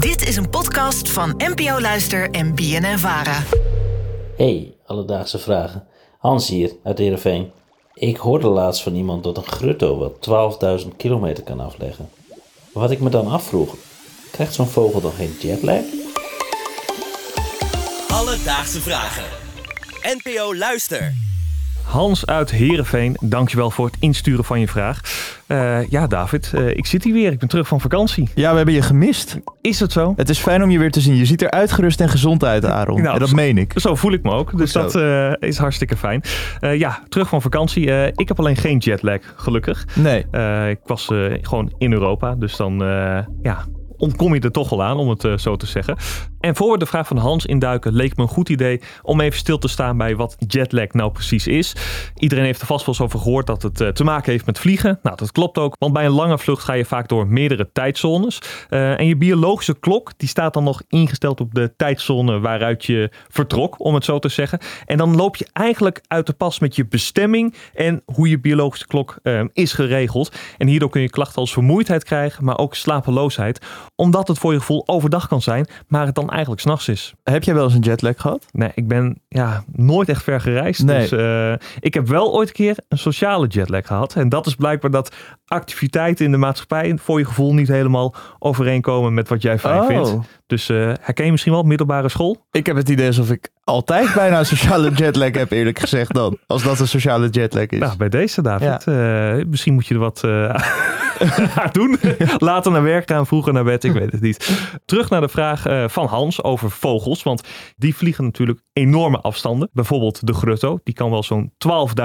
Dit is een podcast van NPO Luister en BNN Vara. Hey, alledaagse vragen. Hans hier uit Heerenveen. Ik hoorde laatst van iemand dat een grutto wel 12.000 kilometer kan afleggen. Wat ik me dan afvroeg, krijgt zo'n vogel dan geen jetlag? Alledaagse vragen. NPO Luister. Hans uit Heerenveen, dankjewel voor het insturen van je vraag. Eh, ja, David, eh, ik zit hier weer. Ik ben terug van vakantie. Ja, we hebben je gemist. Is het zo? Het is fijn om je weer te zien. Je ziet er uitgerust en gezond uit, Aaron. Nou, en dat meen ik. Zo voel ik me ook. Dus dat eh, is hartstikke fijn. Ja, terug van vakantie. Ik heb alleen geen jetlag, gelukkig. Nee. Ik was gewoon in Europa. Dus dan ja, ontkom je er toch wel aan, om het zo te zeggen. En voor we de vraag van Hans induiken, leek me een goed idee om even stil te staan bij wat jetlag nou precies is. Iedereen heeft er vast wel eens over gehoord dat het eh, te maken heeft met vliegen. Nou, dat klopt ook, want bij een lange vlucht ga je vaak door meerdere tijdzones. Eh, en je biologische klok, die staat dan nog ingesteld op de tijdzone waaruit je vertrok, om het zo te zeggen. En dan loop je eigenlijk uit de pas met je bestemming en hoe je biologische klok eh, is geregeld. En hierdoor kun je klachten als vermoeidheid krijgen, maar ook slapeloosheid. Omdat het voor je gevoel overdag kan zijn, maar het dan eigenlijk s'nachts is. Heb jij wel eens een jetlag gehad? Nee, ik ben ja, nooit echt ver gereisd. Nee. Dus eh, ik heb wel ooit een keer een sociale jetlag gehad. En dat is blijkbaar dat activiteiten in de maatschappij voor je gevoel niet helemaal overeenkomen met wat jij fijn Oh. vindt. Dus eh, herken je misschien wel middelbare school? Ik heb het idee alsof ik altijd bijna een sociale jetlag heb, eerlijk gezegd dan. Als dat een sociale jetlag is. Nou, bij deze David. eh, misschien moet je er wat doen. Later naar werk gaan, vroeger naar bed, ik weet het niet. Terug naar de vraag eh, van Hans over vogels. Want die vliegen natuurlijk enorme afstanden. Bijvoorbeeld de grutto, die kan wel zo'n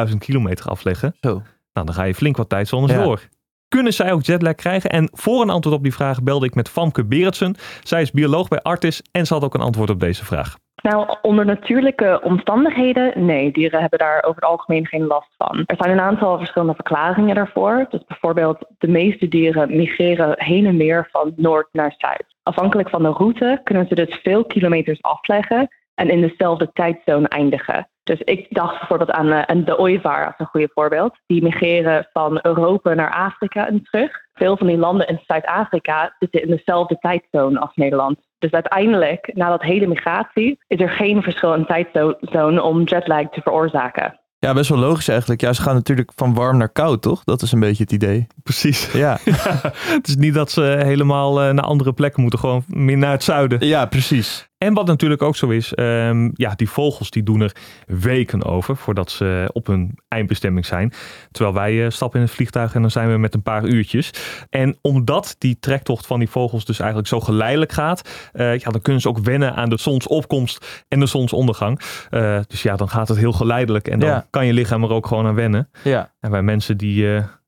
12.000 kilometer afleggen. Zo. Nou, dan ga je flink wat tijdzones Ja. door. Kunnen zij ook jetlag krijgen? En voor een antwoord op die vraag belde ik met Famke Berendsen. Zij is bioloog bij Artis en ze had ook een antwoord op deze vraag. Nou, onder natuurlijke omstandigheden, nee, dieren hebben daar over het algemeen geen last van. Er zijn een aantal verschillende verklaringen daarvoor. Dus bijvoorbeeld, de meeste dieren migreren heen en weer van noord naar zuid. Afhankelijk van de route kunnen ze dus veel kilometers afleggen en in dezelfde tijdzone eindigen. Dus ik dacht bijvoorbeeld aan, eh, de ooievaar als een goede voorbeeld. Die migreren van Europa naar Afrika en terug. Veel van die landen in Zuid-Afrika zitten in dezelfde tijdzone als Nederland. Dus uiteindelijk, na dat hele migratie, is er geen verschil in tijdzone om jetlag te veroorzaken. Ja, best wel logisch eigenlijk. Ja, ze gaan natuurlijk van warm naar koud, toch? Dat is een beetje het idee. Precies. Ja, Het is niet dat ze helemaal eh, naar andere plekken moeten, gewoon meer naar het zuiden. ja precies. En wat natuurlijk ook zo is, ehm, ja, die vogels die doen er weken over voordat ze op hun eindbestemming zijn. Terwijl wij eh, stappen in het vliegtuig en dan zijn we met een paar uurtjes. En omdat die trektocht van die vogels dus eigenlijk zo geleidelijk gaat, eh, ja, dan kunnen ze ook wennen aan de zonsopkomst en de zonsondergang. Eh, dus ja, dan gaat het heel geleidelijk en dan Ja. kan je lichaam er ook gewoon aan wennen. Ja. En wij mensen die,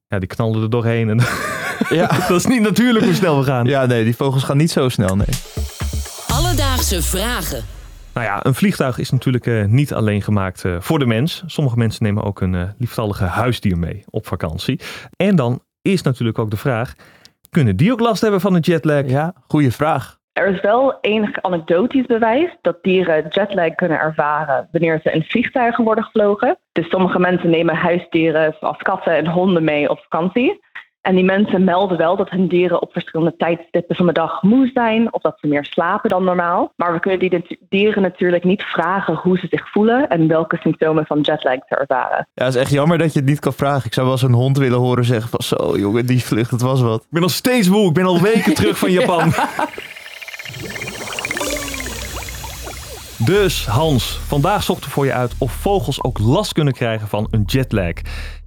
ja, die knallen er doorheen en Ja. dat is niet natuurlijk hoe snel we gaan. ja, nee, die vogels gaan niet zo snel, nee. Alledaagse vragen. Nou ja, een vliegtuig is natuurlijk eh, niet alleen gemaakt eh, voor de mens. Sommige mensen nemen ook een eh, lieftallige huisdier mee op vakantie. En dan is natuurlijk ook de vraag, kunnen die ook last hebben van een jetlag? Ja, goede vraag. Er is wel enig anekdotisch bewijs dat dieren jetlag kunnen ervaren wanneer ze in vliegtuigen worden gevlogen. Dus sommige mensen nemen huisdieren zoals katten en honden mee op vakantie. En die mensen melden wel dat hun dieren op verschillende tijdstippen van de dag moe zijn of dat ze meer slapen dan normaal. Maar we kunnen die dieren natuurlijk niet vragen hoe ze zich voelen en welke symptomen van jetlag ze ervaren. Ja, het is echt jammer dat je het niet kan vragen. Ik zou wel eens een hond willen horen zeggen van zo jongen, die vlucht, dat was wat. Ik ben nog steeds moe, ik ben al weken terug van Japan. Dus Hans, vandaag zochten we voor je uit of vogels ook last kunnen krijgen van een jetlag.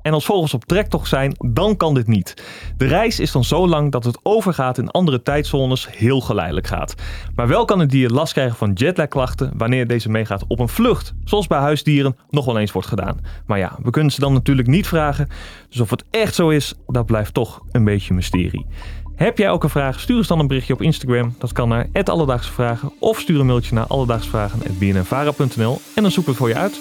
En als vogels op trektocht zijn, dan kan dit niet. De reis is dan zo lang dat het overgaat in andere tijdzones heel geleidelijk gaat. Maar wel kan het dier last krijgen van jetlagklachten wanneer deze meegaat op een vlucht. Zoals bij huisdieren nog wel eens wordt gedaan. Maar ja, we kunnen ze dan natuurlijk niet vragen. Dus of het echt zo is, dat blijft toch een beetje mysterie. Heb jij ook een vraag? Stuur ons dan een berichtje op Instagram. Dat kan naar Alledaagse Vragen. Of stuur een mailtje naar alledaagsvragen.bnnvara.nl en dan zoeken we het voor je uit.